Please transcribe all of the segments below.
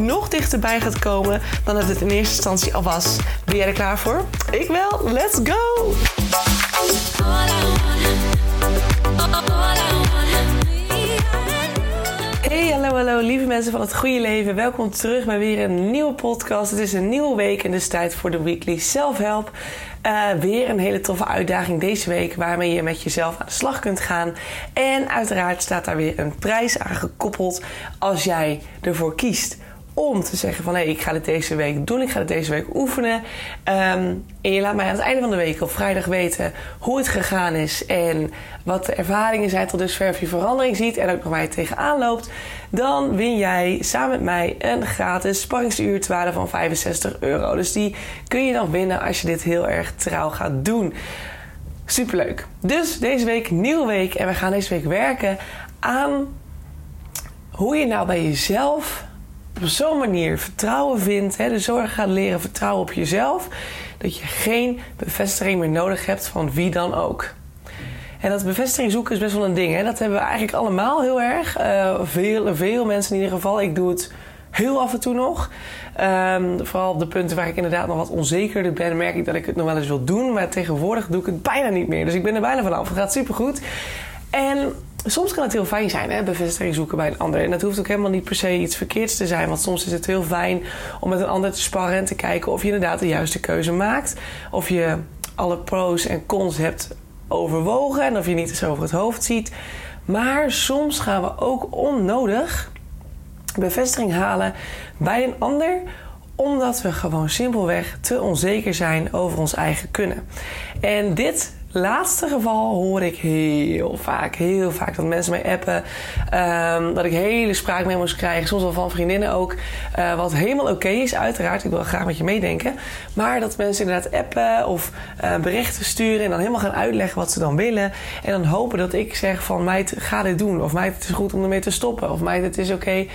nog dichterbij gaat komen dan dat het in eerste instantie al was. Ben jij er klaar voor? Ik wel. Let's go! Hey, hallo, hallo, lieve mensen van het goede leven. Welkom terug bij weer een nieuwe podcast. Het is een nieuwe week en dus tijd voor de Weekly Self-Help. Uh, weer een hele toffe uitdaging deze week waarmee je met jezelf aan de slag kunt gaan. En uiteraard staat daar weer een prijs aan gekoppeld als jij ervoor kiest om te zeggen van hé, hey, ik ga dit deze week doen, ik ga dit deze week oefenen. Um, en je laat mij aan het einde van de week op vrijdag weten hoe het gegaan is en wat de ervaringen zijn tot dusver, of je verandering ziet en ook nog waar je tegenaan loopt. Dan win jij samen met mij een gratis sparringsuur te van 65 euro. Dus die kun je dan winnen als je dit heel erg trouw gaat doen. Superleuk. Dus deze week, nieuwe week. En we gaan deze week werken aan hoe je nou bij jezelf op zo'n manier vertrouwen vindt. Hè, de zorg gaat leren vertrouwen op jezelf. Dat je geen bevestiging meer nodig hebt van wie dan ook. En dat bevestiging zoeken is best wel een ding. Hè? Dat hebben we eigenlijk allemaal heel erg. Uh, veel, veel mensen in ieder geval. Ik doe het heel af en toe nog. Um, vooral op de punten waar ik inderdaad nog wat onzekerder ben, merk ik dat ik het nog wel eens wil doen. Maar tegenwoordig doe ik het bijna niet meer. Dus ik ben er bijna vanaf. Het gaat supergoed. En soms kan het heel fijn zijn, hè, bevestiging zoeken bij een ander. En dat hoeft ook helemaal niet per se iets verkeerds te zijn. Want soms is het heel fijn om met een ander te sparren en te kijken of je inderdaad de juiste keuze maakt. Of je alle pros en cons hebt overwogen en of je niet eens over het hoofd ziet. Maar soms gaan we ook onnodig bevestiging halen bij een ander omdat we gewoon simpelweg te onzeker zijn over ons eigen kunnen. En dit laatste geval hoor ik heel vaak. Heel vaak dat mensen mij appen. Um, dat ik hele spraakmemo's krijg. Soms wel van vriendinnen ook. Uh, wat helemaal oké is, uiteraard. Ik wil graag met je meedenken. Maar dat mensen inderdaad appen of uh, berichten sturen. En dan helemaal gaan uitleggen wat ze dan willen. En dan hopen dat ik zeg van meid, ga dit doen. Of meid, het is goed om ermee te stoppen. Of meid, het is oké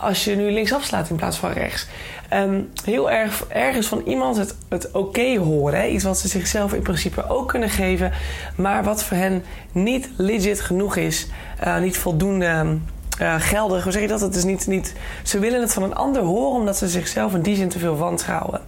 als je nu linksaf slaat in plaats van rechts. Um, heel erg ergens van iemand het, het oké horen. Hè? Iets wat ze zichzelf in principe ook kunnen geven. Maar wat voor hen niet legit genoeg is. Uh, niet voldoende uh, geldig. Hoe zeg je dat? Het is niet, niet, ze willen het van een ander horen omdat ze zichzelf in die zin te veel wantrouwen.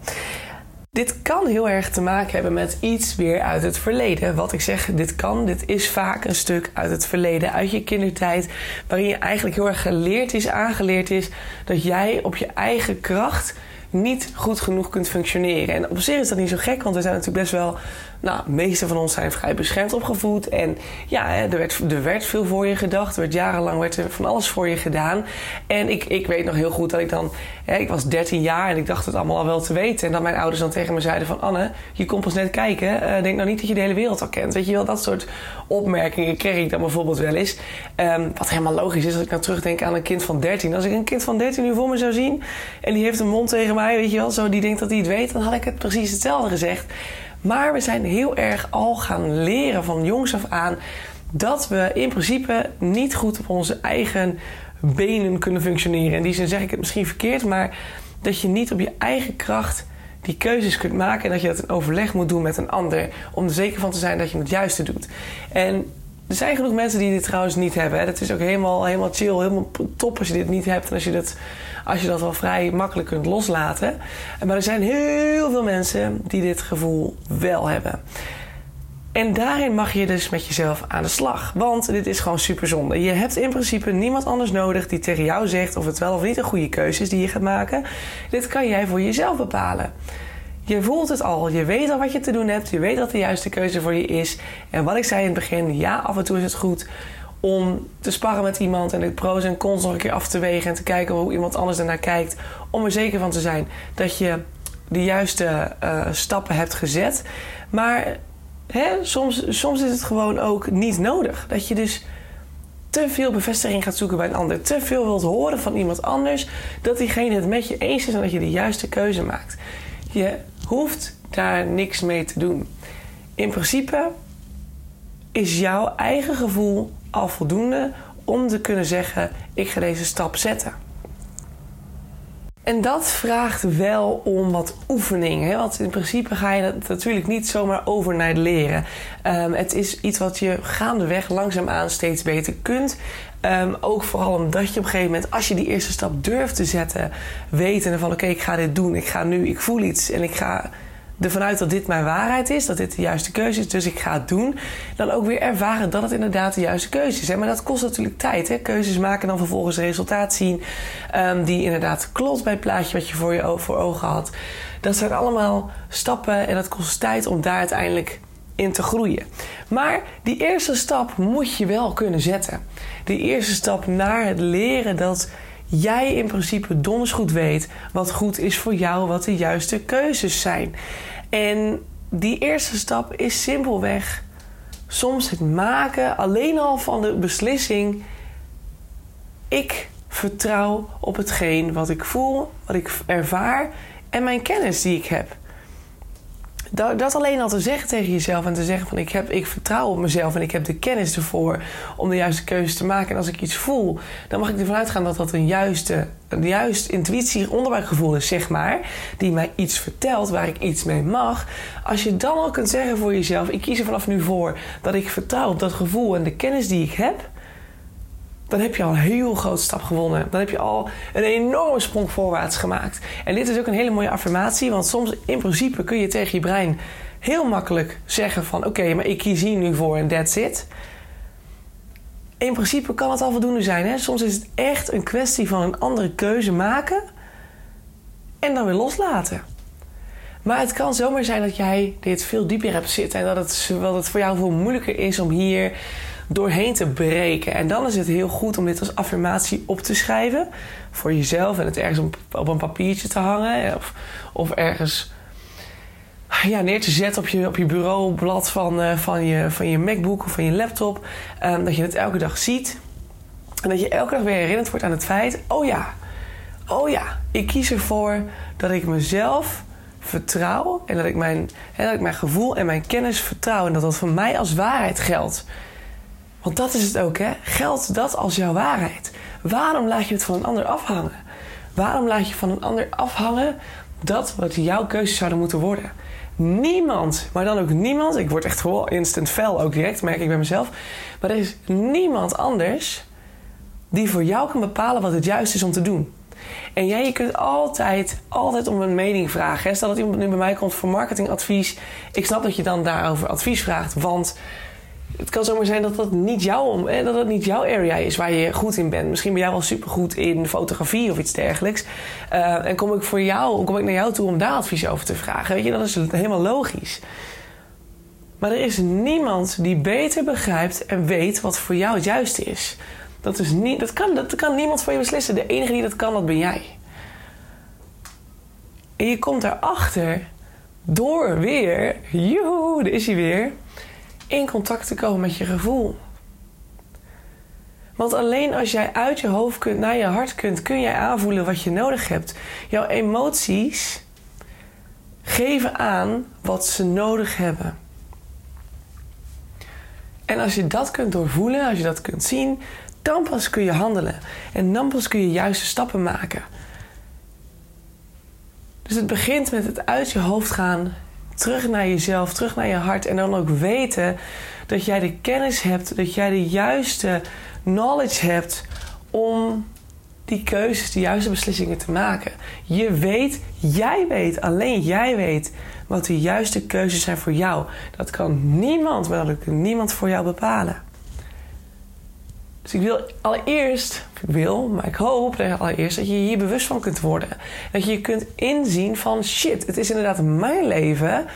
Dit kan heel erg te maken hebben met iets weer uit het verleden. Wat ik zeg, dit kan, dit is vaak een stuk uit het verleden, uit je kindertijd, waarin je eigenlijk heel erg geleerd is, aangeleerd is, dat jij op je eigen kracht niet goed genoeg kunt functioneren. En op zich is dat niet zo gek, want we zijn natuurlijk best wel nou, de meeste van ons zijn vrij beschermd opgevoed. En ja, er werd, er werd veel voor je gedacht. Er werd jarenlang werd er van alles voor je gedaan. En ik, ik weet nog heel goed dat ik dan... Hè, ik was 13 jaar en ik dacht het allemaal al wel te weten. En dat mijn ouders dan tegen me zeiden van... Anne, je komt pas net kijken. Uh, denk nou niet dat je de hele wereld al kent. Weet je wel, dat soort opmerkingen kreeg ik dan bijvoorbeeld wel eens. Um, wat helemaal logisch is als ik nou terugdenk aan een kind van 13. Als ik een kind van 13 nu voor me zou zien... en die heeft een mond tegen mij, weet je wel... zo die denkt dat hij het weet... dan had ik het precies hetzelfde gezegd. Maar we zijn heel erg al gaan leren van jongs af aan dat we in principe niet goed op onze eigen benen kunnen functioneren. In die zin zeg ik het misschien verkeerd, maar dat je niet op je eigen kracht die keuzes kunt maken en dat je dat in overleg moet doen met een ander om er zeker van te zijn dat je het juiste doet. En er zijn genoeg mensen die dit trouwens niet hebben. Dat is ook helemaal, helemaal chill, helemaal top als je dit niet hebt en als je dat als je dat wel vrij makkelijk kunt loslaten. Maar er zijn heel veel mensen die dit gevoel wel hebben. En daarin mag je dus met jezelf aan de slag. Want dit is gewoon super zonde. Je hebt in principe niemand anders nodig die tegen jou zegt of het wel of niet een goede keuze is die je gaat maken. Dit kan jij voor jezelf bepalen. Je voelt het al, je weet al wat je te doen hebt, je weet wat de juiste keuze voor je is. En wat ik zei in het begin, ja, af en toe is het goed om te sparren met iemand en de pro's en cons nog een keer af te wegen en te kijken hoe iemand anders ernaar kijkt. Om er zeker van te zijn dat je de juiste uh, stappen hebt gezet. Maar hè, soms, soms is het gewoon ook niet nodig. Dat je dus te veel bevestiging gaat zoeken bij een ander, te veel wilt horen van iemand anders, dat diegene het met je eens is en dat je de juiste keuze maakt. Je hoeft daar niks mee te doen. In principe is jouw eigen gevoel al voldoende om te kunnen zeggen: ik ga deze stap zetten. En dat vraagt wel om wat oefening. Hè? Want in principe ga je dat natuurlijk niet zomaar overnight leren. Um, het is iets wat je gaandeweg langzaamaan steeds beter kunt. Um, ook vooral omdat je op een gegeven moment, als je die eerste stap durft te zetten, weten van oké, ik ga dit doen, ik ga nu, ik voel iets en ik ga ervan uit dat dit mijn waarheid is, dat dit de juiste keuze is, dus ik ga het doen, dan ook weer ervaren dat het inderdaad de juiste keuze is. Maar dat kost natuurlijk tijd. Hè? Keuzes maken dan vervolgens resultaat zien um, die inderdaad klopt bij het plaatje wat je voor je voor ogen had. Dat zijn allemaal stappen en dat kost tijd om daar uiteindelijk in te groeien. Maar die eerste stap moet je wel kunnen zetten. Die eerste stap naar het leren dat jij in principe donders goed weet wat goed is voor jou, wat de juiste keuzes zijn. En die eerste stap is simpelweg soms het maken alleen al van de beslissing: ik vertrouw op hetgeen wat ik voel, wat ik ervaar en mijn kennis die ik heb dat, dat, alleen al te zeggen tegen jezelf en te zeggen van ik, heb, ik vertrouw op mezelf en ik heb de kennis ervoor om de juiste keuze te maken. En als ik iets voel, dan mag ik ervan uitgaan dat dat een juiste, een juist intuïtie, onderbuikgevoel is, zeg maar, die mij iets vertelt waar ik iets mee mag. Als je dan al kunt zeggen voor jezelf, ik kies er vanaf nu voor dat ik vertrouw op dat gevoel en de kennis die ik heb dan heb je al een heel grote stap gewonnen. Dan heb je al een enorme sprong voorwaarts gemaakt. En dit is ook een hele mooie affirmatie, want soms in principe kun je tegen je brein heel makkelijk zeggen van oké, maar ik kies hier nu voor en that's it. In principe kan het al voldoende zijn. Hè? Soms is het echt een kwestie van een andere keuze maken en dan weer loslaten. Maar het kan zomaar zijn dat jij dit veel dieper hebt zitten en dat het, dat het voor jou veel moeilijker is om hier doorheen te breken. En dan is het heel goed om dit als affirmatie op te schrijven voor jezelf en het ergens op, een papiertje te hangen of, of ergens ja, neer te zetten op je, op je bureaublad van, uh, van, je, van je MacBook of van je laptop. Um, dat je het elke dag ziet. En dat je elke dag weer herinnerd wordt aan het feit: oh ja, oh ja, ik kies ervoor dat ik mezelf vertrouw en dat ik mijn, hè, dat ik mijn gevoel en mijn kennis vertrouw en dat dat voor mij als waarheid geldt. Want dat is het ook, hè? Geldt dat als jouw waarheid? Waarom laat je het van een ander afhangen? Waarom laat je van een ander afhangen dat wat jouw keuzes zouden moeten worden? Niemand, maar dan ook niemand, ik word echt gewoon instant fel ook direct, merk ik bij mezelf. Maar er is niemand anders die voor jou kan bepalen wat het juist is om te doen. En jij, je kunt altijd, altijd om een mening vragen. Stel dat iemand nu bij mij komt voor marketingadvies. Ik snap dat je dan daarover advies vraagt, want het kan zomaar zijn dat dat niet, jouw, dat dat niet jouw area is waar je goed in bent. Misschien ben jij wel supergoed in fotografie of iets dergelijks. Uh, en kom ik voor jou, kom ik naar jou toe om daar advies over te vragen. Weet je, dat is helemaal logisch. Maar er is niemand die beter begrijpt en weet wat voor jou het juiste is. Dat, is niet, dat, kan, dat kan niemand voor je beslissen. De enige die dat kan, dat ben jij. En je komt daarachter door weer, joehoe, daar is hij weer in contact te komen met je gevoel. Want alleen als jij uit je hoofd kunt naar je hart kunt, kun jij aanvoelen wat je nodig hebt. Jouw emoties geven aan wat ze nodig hebben. En als je dat kunt doorvoelen, als je dat kunt zien, dan pas kun je handelen. En dan pas kun je juiste stappen maken. Dus het begint met het uit je hoofd gaan terug naar jezelf, terug naar je hart. En dan ook weten dat jij de kennis hebt, dat jij de juiste knowledge hebt om die keuzes, de juiste beslissingen te maken. Je weet, jij weet, alleen jij weet wat de juiste keuzes zijn voor jou. Dat kan niemand, maar dat kan niemand voor jou bepalen. Dus ik wil allereerst, ik wil, maar ik hoop allereerst dat je hier bewust van kunt worden. Dat je kunt inzien van shit, het is inderdaad mijn leven.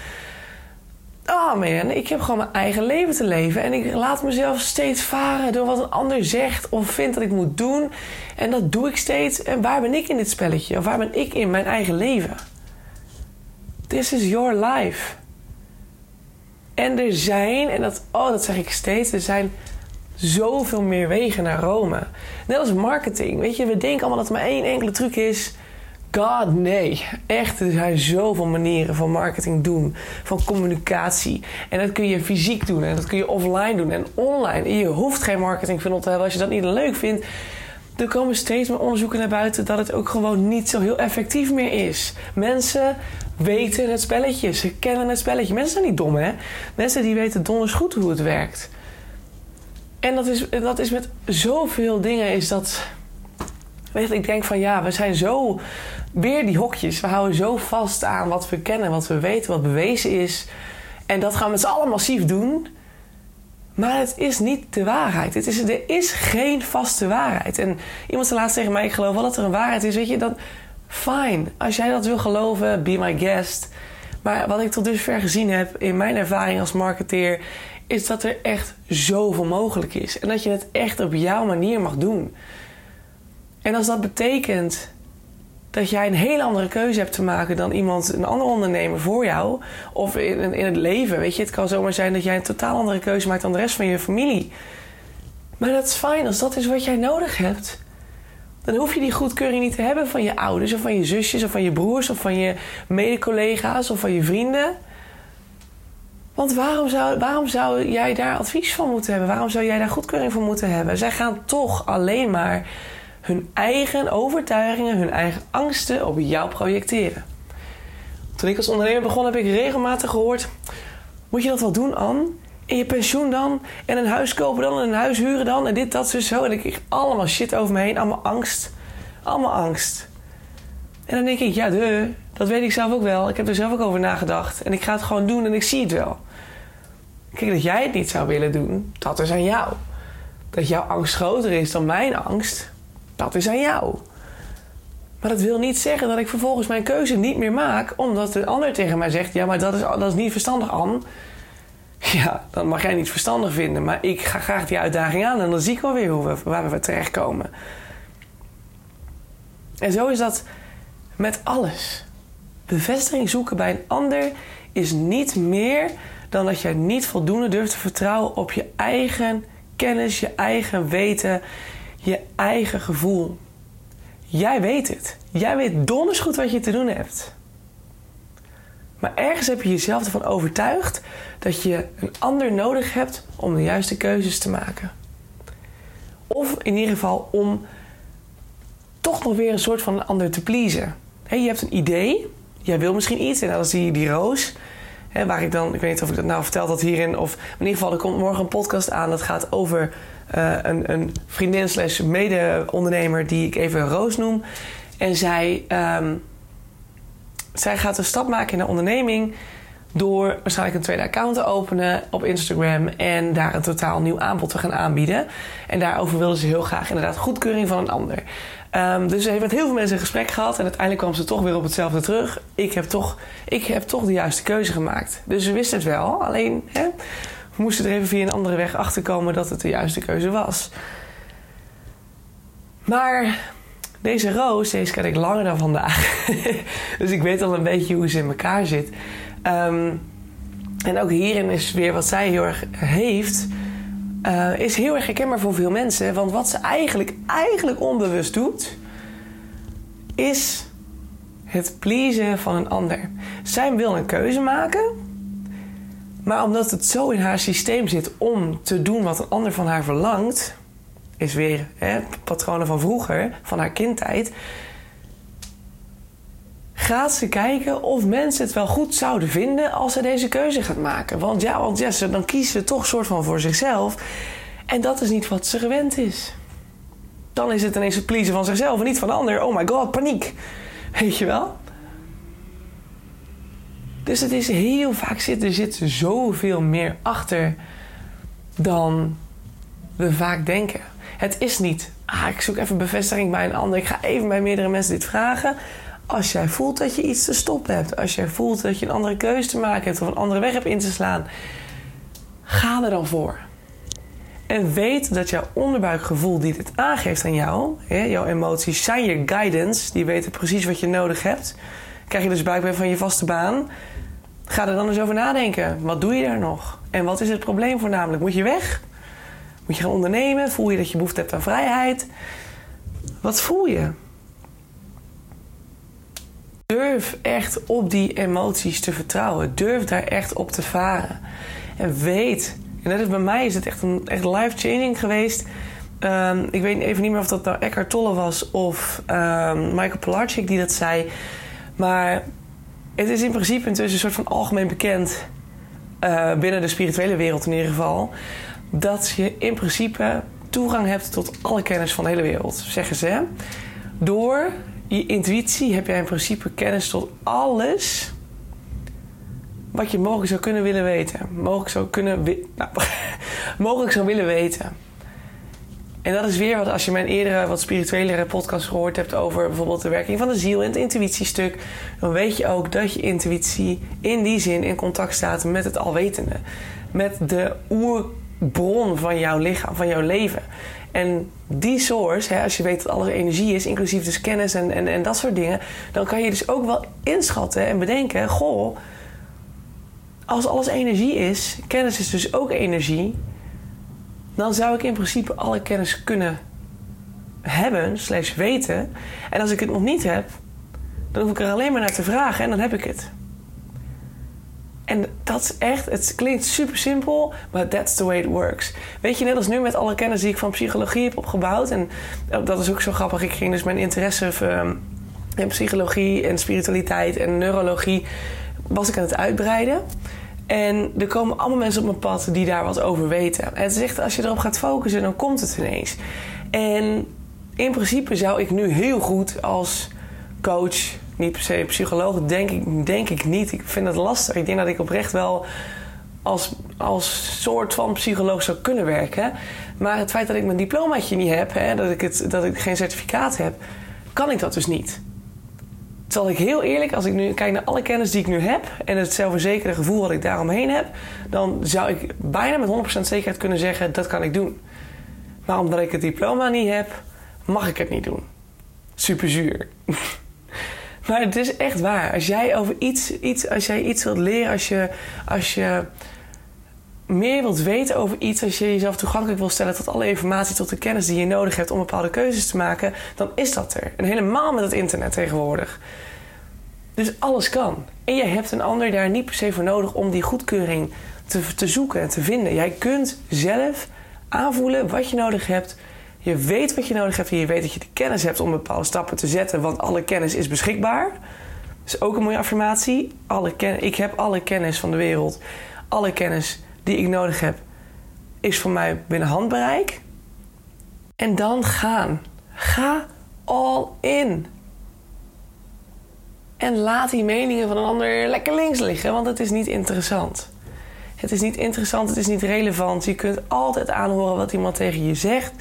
Oh man, ik heb gewoon mijn eigen leven te leven. En ik laat mezelf steeds varen door wat een ander zegt of vindt dat ik moet doen. En dat doe ik steeds. En waar ben ik in dit spelletje? Of waar ben ik in mijn eigen leven? This is your life. En er zijn, en dat, oh, dat zeg ik steeds, er zijn zoveel meer wegen naar Rome. Net als marketing. Weet je, we denken allemaal dat er maar één enkele truc is. God, nee. Echt, er zijn zoveel manieren van marketing doen. Van communicatie. En dat kun je fysiek doen. En dat kun je offline doen. En online. Je hoeft geen marketingfunnel te hebben als je dat niet leuk vindt. Er komen steeds meer onderzoeken naar buiten dat het ook gewoon niet zo heel effectief meer is. Mensen weten het spelletje. Ze kennen het spelletje. Mensen zijn niet dom, hè? Mensen die weten donders goed hoe het werkt. En dat is, dat is met zoveel dingen is dat... Weet ik denk van ja, we zijn zo... Weer die hokjes. We houden zo vast aan wat we kennen, wat we weten, wat bewezen is. En dat gaan we met z'n allen massief doen. Maar het is niet de waarheid. Het is, er is geen vaste waarheid. En iemand zei laatst tegen mij: Ik geloof wel dat er een waarheid is. Weet je, dan. Fine. Als jij dat wil geloven, be my guest. Maar wat ik tot dusver gezien heb in mijn ervaring als marketeer. Is dat er echt zoveel mogelijk is. En dat je het echt op jouw manier mag doen. En als dat betekent dat jij een hele andere keuze hebt te maken dan iemand, een andere ondernemer voor jou. Of in, in het leven, weet je. Het kan zomaar zijn dat jij een totaal andere keuze maakt dan de rest van je familie. Maar dat is fijn, als dat is wat jij nodig hebt. Dan hoef je die goedkeuring niet te hebben van je ouders, of van je zusjes, of van je broers, of van je mede-collega's, of van je vrienden. Want waarom zou, waarom zou jij daar advies van moeten hebben? Waarom zou jij daar goedkeuring van moeten hebben? Zij gaan toch alleen maar hun eigen overtuigingen, hun eigen angsten op jou projecteren. Toen ik als ondernemer begon, heb ik regelmatig gehoord: Moet je dat wel doen, Anne? In je pensioen dan? En een huis kopen dan? En een huis huren dan? En dit, dat, zo, zo. En ik kreeg allemaal shit over me heen. Allemaal angst. Allemaal angst. En dan denk ik, ja, de, dat weet ik zelf ook wel. Ik heb er zelf ook over nagedacht. En ik ga het gewoon doen en ik zie het wel. Kijk, dat jij het niet zou willen doen, dat is aan jou. Dat jouw angst groter is dan mijn angst, dat is aan jou. Maar dat wil niet zeggen dat ik vervolgens mijn keuze niet meer maak, omdat de ander tegen mij zegt: Ja, maar dat is, dat is niet verstandig, Anne. Ja, dan mag jij niet verstandig vinden, maar ik ga graag die uitdaging aan en dan zie ik wel weer hoe we, waar we terechtkomen. En zo is dat met alles. Bevestiging zoeken bij een ander is niet meer dan dat jij niet voldoende durft te vertrouwen op je eigen kennis, je eigen weten, je eigen gevoel. Jij weet het. Jij weet donders goed wat je te doen hebt. Maar ergens heb je jezelf ervan overtuigd dat je een ander nodig hebt om de juiste keuzes te maken. Of in ieder geval om toch nog weer een soort van een ander te pleasen. je hebt een idee, jij wil misschien iets en dan zie je die roos. Waar ik dan, ik weet niet of ik dat nou vertel dat hierin, of in ieder geval, er komt morgen een podcast aan dat gaat over uh, een, een, vriendin slash mede-ondernemer die ik even Roos noem. En zij, um, zij gaat een stap maken in de onderneming door waarschijnlijk een tweede account te openen op Instagram en daar een totaal nieuw aanbod te gaan aanbieden. En daarover wilde ze heel graag inderdaad goedkeuring van een ander. Um, dus ze heeft met heel veel mensen een gesprek gehad en uiteindelijk kwam ze toch weer op hetzelfde terug. Ik heb toch, ik heb toch de juiste keuze gemaakt. Dus ze wist het wel, alleen hè, we moesten er even via een andere weg achter komen dat het de juiste keuze was. Maar deze roos, deze ken ik langer dan vandaag. dus ik weet al een beetje hoe ze in elkaar zit. Um, en ook hierin is weer wat zij heel erg heeft. Uh, is heel erg herkenbaar voor veel mensen. Want wat ze eigenlijk, eigenlijk onbewust doet, is het pleasen van een ander. Zij wil een keuze maken. Maar omdat het zo in haar systeem zit om te doen wat een ander van haar verlangt, is weer hè, patronen van vroeger, van haar kindtijd. Gaat ze kijken of mensen het wel goed zouden vinden als ze deze keuze gaat maken. Want ja, want ja, dan kiezen ze toch soort van voor zichzelf. En dat is niet wat ze gewend is. Dan is het ineens het pleasen van zichzelf en niet van de ander. Oh my god, paniek. Weet je wel? Dus het is heel vaak zit er zit zoveel meer achter dan we vaak denken. Het is niet, ah, ik zoek even bevestiging bij een ander. Ik ga even bij meerdere mensen dit vragen. Als jij voelt dat je iets te stoppen hebt, als jij voelt dat je een andere keuze te maken hebt of een andere weg hebt in te slaan, ga er dan voor. En weet dat jouw onderbuikgevoel die dit aangeeft aan jou, hè, jouw emoties, zijn je guidance. Die weten precies wat je nodig hebt. Krijg je dus buikpijn van je vaste baan, Ga er dan eens over nadenken. Wat doe je daar nog? En wat is het probleem voornamelijk? Moet je weg? Moet je gaan ondernemen? Voel je dat je behoefte hebt aan vrijheid? Wat voel je? Durf echt op die emoties te vertrouwen. Durf daar echt op te varen. En weet, en dat is bij mij is het echt, een, echt life-changing geweest. Um, ik weet even niet meer of dat nou Eckhart Tolle was of um, Michael Pilarczyk die dat zei. Maar het is in principe intussen een soort van algemeen bekend... Uh, binnen de spirituele wereld in ieder geval... dat je in principe toegang hebt tot alle kennis van de hele wereld, zeggen ze. Door je intuïtie heb jij in principe kennis tot alles wat je mogelijk zou kunnen willen weten. Mogelijk zou kunnen nou, mogelijk zou willen weten. En dat is weer wat als je mijn eerdere, wat spirituelere podcast gehoord hebt over bijvoorbeeld de werking van de ziel en het intuïtiestuk, dan weet je ook dat je intuïtie in die zin in contact staat met het alwetende. Met de oerbron van jouw lichaam, van jouw leven. En die source, hè, als je weet dat alles energie is, inclusief dus kennis en, en, en dat soort dingen, dan kan je dus ook wel inschatten en bedenken: goh, als alles energie is, kennis is dus ook energie, dan zou ik in principe alle kennis kunnen hebben, slash weten. En als ik het nog niet heb, dan hoef ik er alleen maar naar te vragen en dan heb ik het. En dat is echt, het klinkt super simpel, maar that's the way it works. Weet je, net als nu met alle kennis die ik van psychologie heb opgebouwd. En dat is ook zo grappig. Ik ging dus mijn interesse ehm, in psychologie en spiritualiteit en neurologie was ik aan het uitbreiden. En er komen allemaal mensen op mijn pad die daar wat over weten. En het is echt, als je erop gaat focussen, dan komt het ineens. En in principe zou ik nu heel goed als coach, niet per se psycholoog, denk ik, denk ik niet. Ik vind het lastig. Ik denk dat ik oprecht wel als, als soort van psycholoog zou kunnen werken. Maar het feit dat ik mijn diplomaatje niet heb, hè, dat, ik het, dat ik geen certificaat heb, kan ik dat dus niet. Zal ik heel eerlijk, als ik nu kijk naar alle kennis die ik nu heb en het zelfverzekerde gevoel wat ik daaromheen heb, dan zou ik bijna met 100% zekerheid kunnen zeggen: dat kan ik doen. Maar omdat ik het diploma niet heb, mag ik het niet doen. Super zuur. maar het is echt waar. Als jij over iets, iets, als jij iets wilt leren, als je, als je meer wilt weten over iets, als je jezelf toegankelijk wil stellen tot alle informatie, tot de kennis die je nodig hebt om bepaalde keuzes te maken, dan is dat er. En helemaal met het internet tegenwoordig. Dus alles kan. En je hebt een ander daar niet per se voor nodig om die goedkeuring te, te zoeken en te vinden. Jij kunt zelf aanvoelen wat je nodig hebt. Je weet wat je nodig hebt en je weet dat je de kennis hebt om bepaalde stappen te zetten, want alle kennis is beschikbaar. Dat is ook een mooie affirmatie. Alle ik heb alle kennis van de wereld. Alle kennis die ik nodig heb, is voor mij binnen handbereik. En dan gaan. Ga all in. En laat die meningen van een ander lekker links liggen, want het is niet interessant. Het is niet interessant, het is niet relevant. Je kunt altijd aanhoren wat iemand tegen je zegt,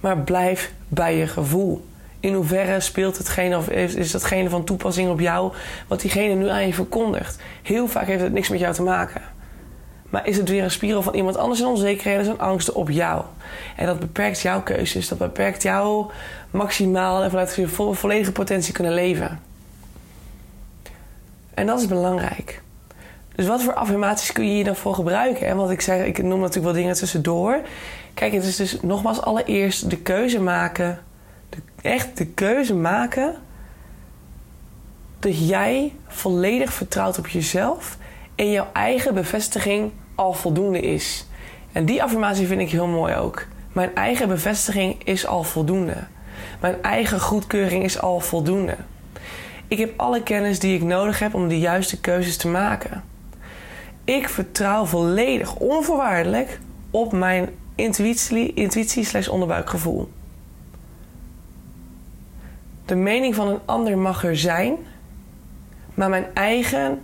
maar blijf bij je gevoel. In hoeverre speelt hetgene of is datgene van toepassing op jou wat diegene nu aan je verkondigt? Heel vaak heeft het niks met jou te maken. Maar is het weer een spiegel van iemand anders en onzekerheden en angsten op jou? En dat beperkt jouw keuzes. Dat beperkt jou maximaal en vanuit je volledige potentie kunnen leven. En dat is belangrijk. Dus wat voor affirmaties kun je hier dan voor gebruiken? En wat ik zeg, ik noem natuurlijk wel dingen tussendoor. Kijk, het is dus nogmaals allereerst de keuze maken. De, echt de keuze maken. Dat jij volledig vertrouwt op jezelf. En jouw eigen bevestiging al voldoende is. En die affirmatie vind ik heel mooi ook. Mijn eigen bevestiging is al voldoende. Mijn eigen goedkeuring is al voldoende. Ik heb alle kennis die ik nodig heb om de juiste keuzes te maken. Ik vertrouw volledig, onvoorwaardelijk op mijn intuïtie, intuïtie slash onderbuikgevoel. De mening van een ander mag er zijn, maar mijn eigen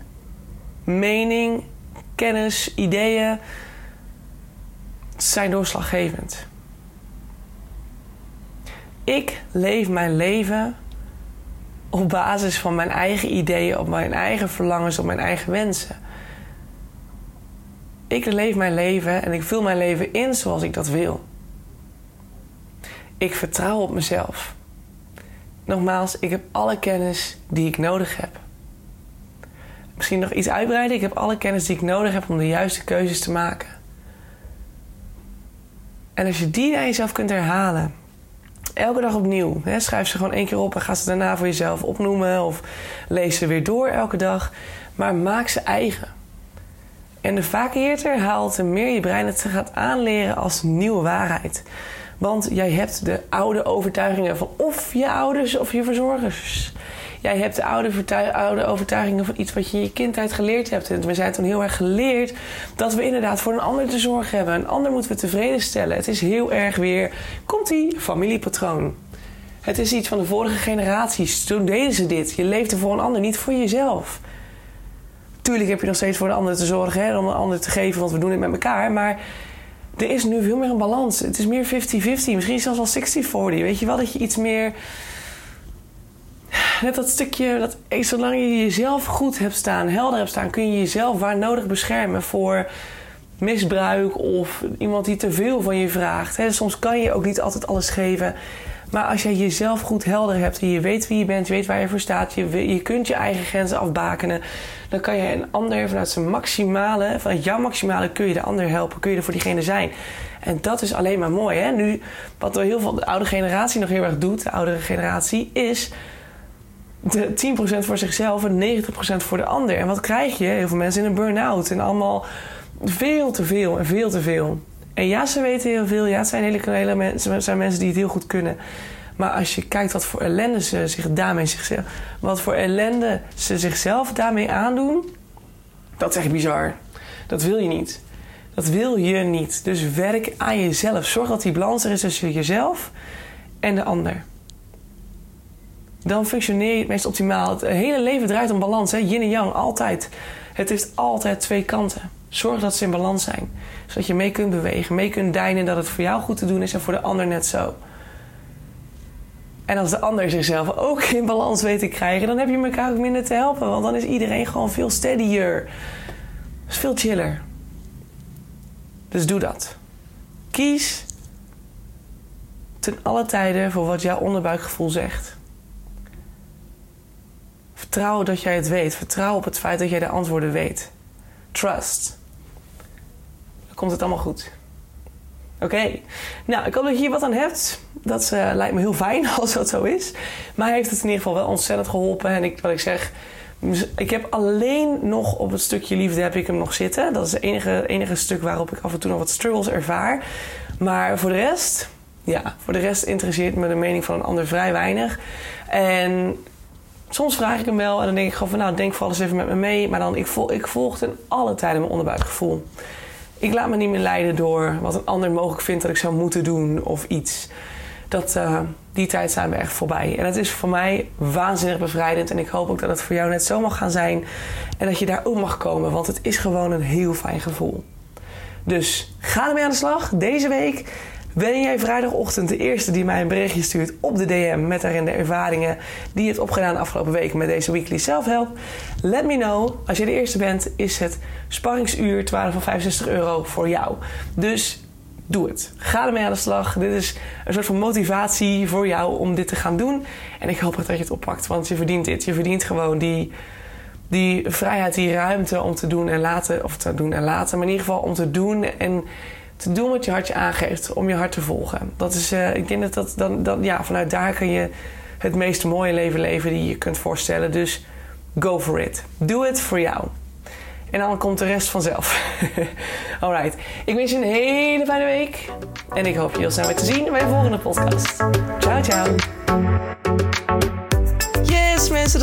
mening, kennis, ideeën zijn doorslaggevend. Ik leef mijn leven op basis van mijn eigen ideeën, op mijn eigen verlangens, op mijn eigen wensen. Ik leef mijn leven en ik vul mijn leven in zoals ik dat wil. Ik vertrouw op mezelf. Nogmaals, ik heb alle kennis die ik nodig heb. Misschien nog iets uitbreiden. Ik heb alle kennis die ik nodig heb om de juiste keuzes te maken. En als je die naar jezelf kunt herhalen, elke dag opnieuw, hè, schrijf ze gewoon één keer op en ga ze daarna voor jezelf opnoemen of lees ze weer door elke dag, maar maak ze eigen. En de vaker je het herhaalt, de meer je brein het gaat aanleren als nieuwe waarheid. Want jij hebt de oude overtuigingen van of je ouders of je verzorgers. Jij hebt de oude, oude overtuigingen van iets wat je in je kindheid geleerd hebt. En we zijn toen heel erg geleerd dat we inderdaad voor een ander te zorgen hebben. Een ander moeten we tevreden stellen. Het is heel erg weer, komt die familiepatroon. Het is iets van de vorige generaties. Toen deden ze dit. Je leefde voor een ander, niet voor jezelf. Tuurlijk heb je nog steeds voor de ander te zorgen, hè, om een ander te geven, want we doen het met elkaar. Maar er is nu veel meer een balans. Het is meer 50-50, misschien zelfs wel 60-40. Weet je wel, dat je iets meer. Net dat stukje, dat, zolang je jezelf goed hebt staan, helder hebt staan, kun je jezelf waar nodig beschermen voor misbruik of iemand die te veel van je vraagt. soms kan je ook niet altijd alles geven. Maar als jij jezelf goed helder hebt je weet wie je bent, je weet waar je voor staat, je, je kunt je eigen grenzen afbakenen, dan kan je een ander vanuit zijn maximale, vanuit jouw maximale, kun je de ander helpen, kun je er voor diegene zijn. En dat is alleen maar mooi. Hè? Nu, wat door heel veel de oude generatie nog heel erg doet, de oudere generatie, is de 10% voor zichzelf en 90% voor de ander. En wat krijg je? Heel veel mensen in een burn-out en allemaal veel te veel en veel te veel. En ja, ze weten heel veel. Ja, het zijn hele, hele mensen, zijn mensen die het heel goed kunnen. Maar als je kijkt wat voor ellende ze zich daarmee zichzelf, wat voor ellende ze zichzelf daarmee aandoen, dat is echt bizar. Dat wil je niet. Dat wil je niet. Dus werk aan jezelf. Zorg dat die balans er is tussen jezelf en de ander. Dan functioneer je het meest optimaal. Het hele leven draait om balans. Hè? Yin en yang, altijd. Het heeft altijd twee kanten. Zorg dat ze in balans zijn. Zodat je mee kunt bewegen, mee kunt deinen dat het voor jou goed te doen is en voor de ander net zo. En als de ander zichzelf ook in balans weet te krijgen, dan heb je elkaar ook minder te helpen. Want dan is iedereen gewoon veel steadier. Is veel chiller. Dus doe dat. Kies ten alle tijden voor wat jouw onderbuikgevoel zegt. Vertrouw dat jij het weet. Vertrouw op het feit dat jij de antwoorden weet. Trust. Komt het allemaal goed. Oké. Nou, ik hoop dat je hier wat aan hebt. Dat uh, lijkt me heel fijn als dat zo is. Maar heeft het in ieder geval wel ontzettend geholpen. En ik, wat ik zeg, ik heb alleen nog op het stukje liefde heb ik hem nog zitten. Dat is het enige, enige stuk waarop ik af en toe nog wat struggles ervaar. Maar voor de rest, ja, voor de rest interesseert me de mening van een ander vrij weinig. En soms vraag ik hem wel en dan denk ik gewoon van nou, denk vooral eens even met me mee. Maar dan, ik, volg, ik volg ten alle tijden mijn onderbuikgevoel. Ik laat me niet meer leiden door wat een ander mogelijk vindt dat ik zou moeten doen of iets. Dat, uh, die tijd zijn we echt voorbij. En het is voor mij waanzinnig bevrijdend. En ik hoop ook dat het voor jou net zo mag gaan zijn. En dat je daar ook mag komen. Want het is gewoon een heel fijn gevoel. Dus ga ermee aan de slag deze week. Ben jij vrijdagochtend de eerste die mij een berichtje stuurt op de DM met daarin de ervaringen die je hebt opgedaan de afgelopen week met deze weekly self-help? Let me know. Als je de eerste bent, is het sparringsuur 12 van 65 euro voor jou. Dus doe het. Ga ermee aan de slag. Dit is een soort van motivatie voor jou om dit te gaan doen. En ik hoop dat je het oppakt, want je verdient dit. Je verdient gewoon die, die vrijheid, die ruimte om te doen en laten. Of te doen en laten, maar in ieder geval om te doen en te doen wat je hart je aangeeft, om je hart te volgen. Dat is, uh, ik denk dat dat dan, dan, ja, vanuit daar kun je het meest mooie leven leven die je kunt voorstellen. Dus go for it. Doe het voor jou. En dan komt de rest vanzelf. Alright. Ik wens je een hele fijne week. En ik hoop je heel snel weer te zien bij de volgende podcast. Ciao, ciao